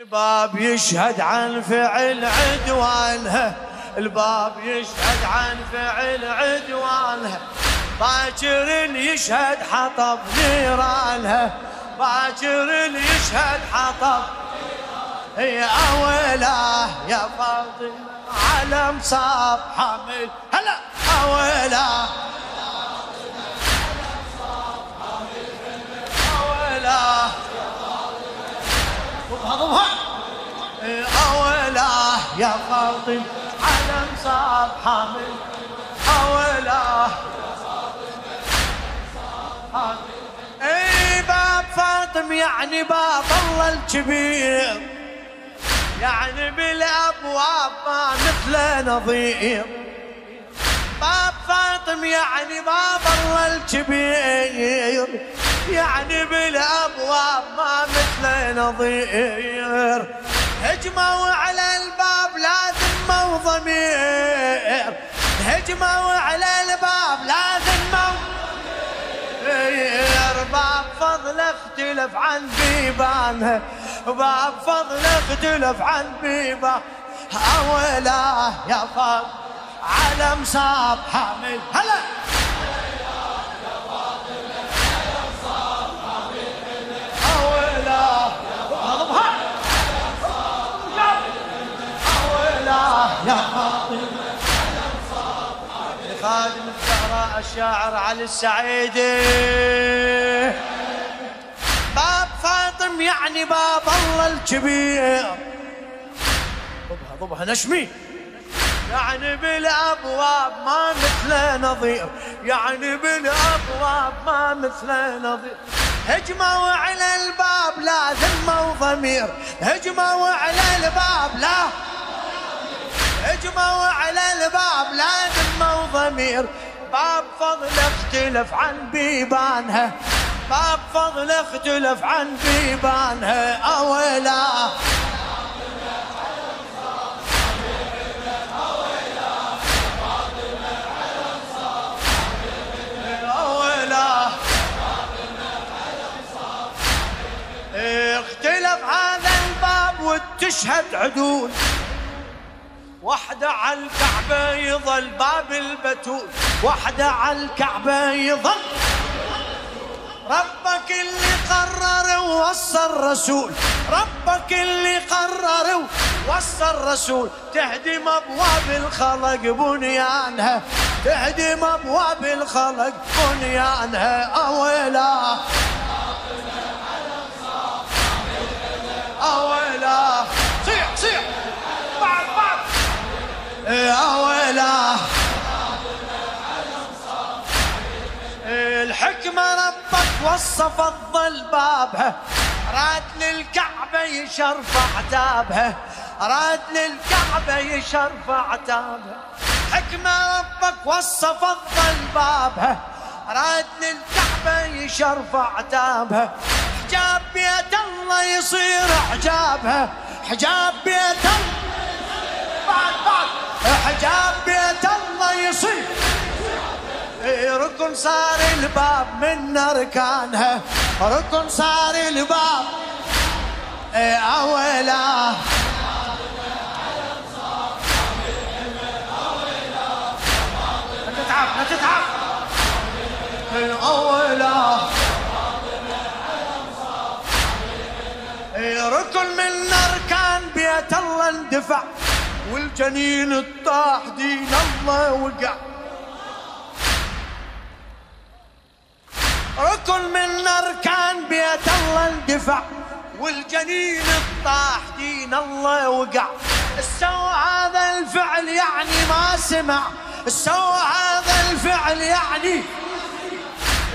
الباب يشهد عن فعل عدوانها الباب يشهد عن فعل عدوانها باكر يشهد حطب نيرانها باكر يشهد حطب هي أولاه يا فاطمة على مصاب حامل. هلا أولاه يا فاطمة على مصاب حامل أولاه إي باب فاطم يعني باب الله الكبير. يعني بالأبواب ما مثل نظير. باب فاطم يعني باب الله الكبير. يعني بالأبواب ما مثل نظير. هجموا على الباب لا ذمة وضمير. هجموا على الباب لا ذمة باب فضل اختلف عن بيبانها باب فضل اختلف عن بيبان. اولا يا فضل على مصاب حامل. هلا! الشاعر علي السعيدي. باب فاطم يعني باب الله الكبير. ضبها ضبها نشمي. يعني بالأبواب ما مثل نظير. يعني بالأبواب ما مثل نظير. هجموا على الباب لا ذمة وضمير. هجموا على الباب لا. هجموا على الباب لا ذمة وضمير. باب فضل اختلف عن بيبانها. باب فضل اختلف عن بيبانها. اولا اختلف هذا الباب وتشهد عدول. وحدة على الكعبة يظل باب البتول. وحدة على الكعبة يظل. ربك اللي قرر ووصى الرسول ربك اللي قرر ووصى الرسول تهدم أبواب الخلق بنيانها. تهدم أبواب الخلق بنيانها. أويلا. أويلا. الحكمة ربك وصى فضل بابها راد للكعبة يشرف عتابها راد للكعبة يشرف عتابها حكمة ربك وصى فضل بابها راد للكعبة يشرف عتابها حجاب بيت الله يصير حجابها حجاب بيت الله بعد بعد حجاب بيت الله يصير ركن صار الباب من اركانها ركن صار الباب اولا لا تتعب لا تتعب اولا ركن من أركان بيت الله اندفع. والجنين الطاح دين الله وقع. ركن من أركان بيت الله اندفع والجنين الطاح دين الله وقع. سوى هذا الفعل يعني ما سمع سوى هذا الفعل يعني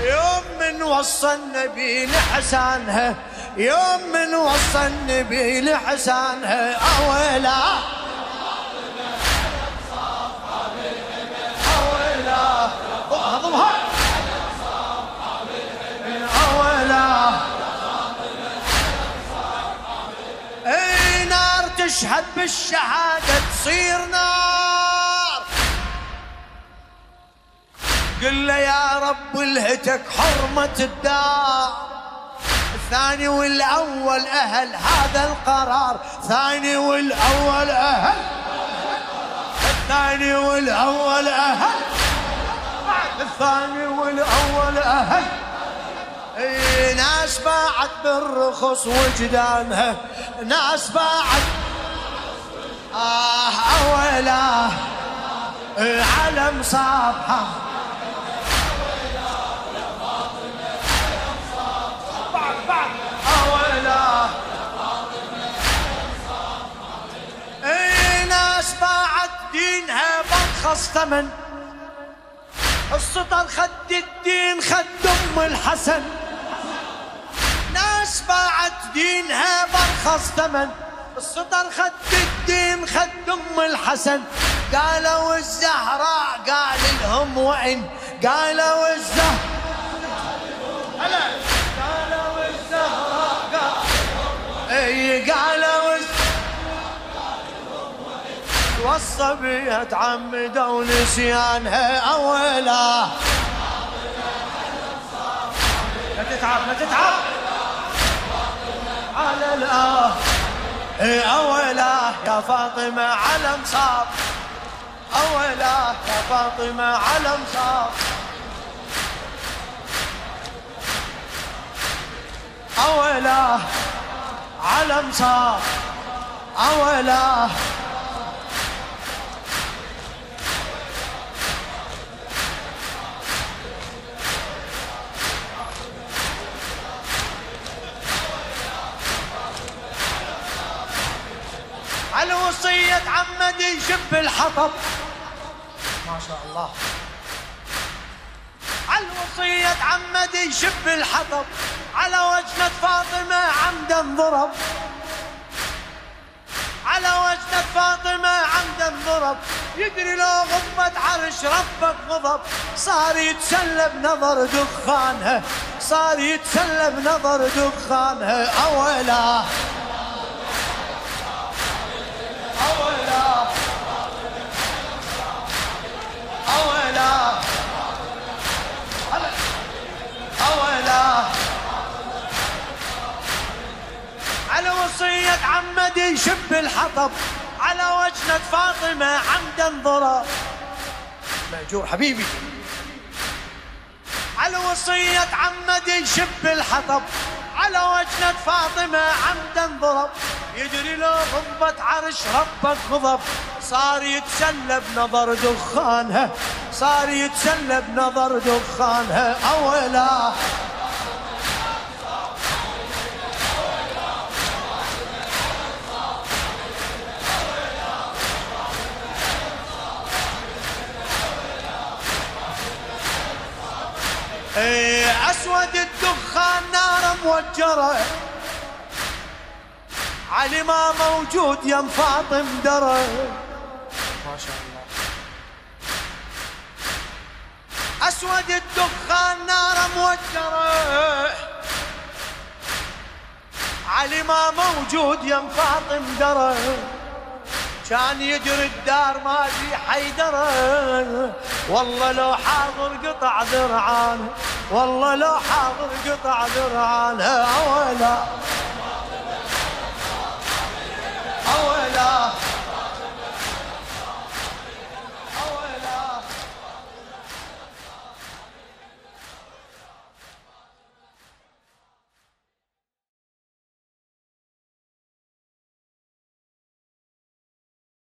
يوم من وصى النبي لحسانها يوم من وصى النبي لحسانها أولا تشهد بالشهادة تصير نار. قل له يا رب الهتك حرمة الدار. الثاني والأول أهل هذا القرار. ثاني والأول أهل. الثاني والأول أهل. الثاني والأول أهل. اي ناس باعت بالرخص وجدانها. ناس باعت آه أولا أولا اي ناس باعت دينها ثمن. السطر خد الدين خد أم الحسن. ناس باعت دينها برخص ثمن. السطر خد الدين خد أم الحسن. قالوا الزهراء قال لهم وين قالوا الزهراء قالوا الزهراء. قال اي قالوا والصبية تعمدوا نسيانها أولا. لا تتعب لا تتعب. على الآه أولا. فاطمة علم صار أولا يا فاطمة علم صار أولا علم صار أولا وصية عمد يشب الحطب. ما شاء الله. على وصية عمد يشب الحطب. على وجنة فاطمة عمدا ضرب على وجنة فاطمة عمدا ضرب يدري لو غبت عرش ربك غضب. صار يتسلى بنظر دخانها صار يتسلى بنظر دخانها أولا عمد يشب الحطب على وجنة فاطمة عمدا ضرب مأجور حبيبي. على وصية عمد يشب الحطب على وجنة فاطمة عمدا ضرب يدري لو غضبت عرش ربك غضب صار يتسلى بنظر دخانها. صار يتسلى بنظر دخانها. أولا موجرة علي ما موجود يا فاطم درى ما شاء الله. أسود الدخان نار موجرة. علي ما موجود يا فاطم درى كان يجري الدار ما في حيدرة والله لو حاضر قطع ذرعانه والله لو حاضر قطع ذرعانه ولا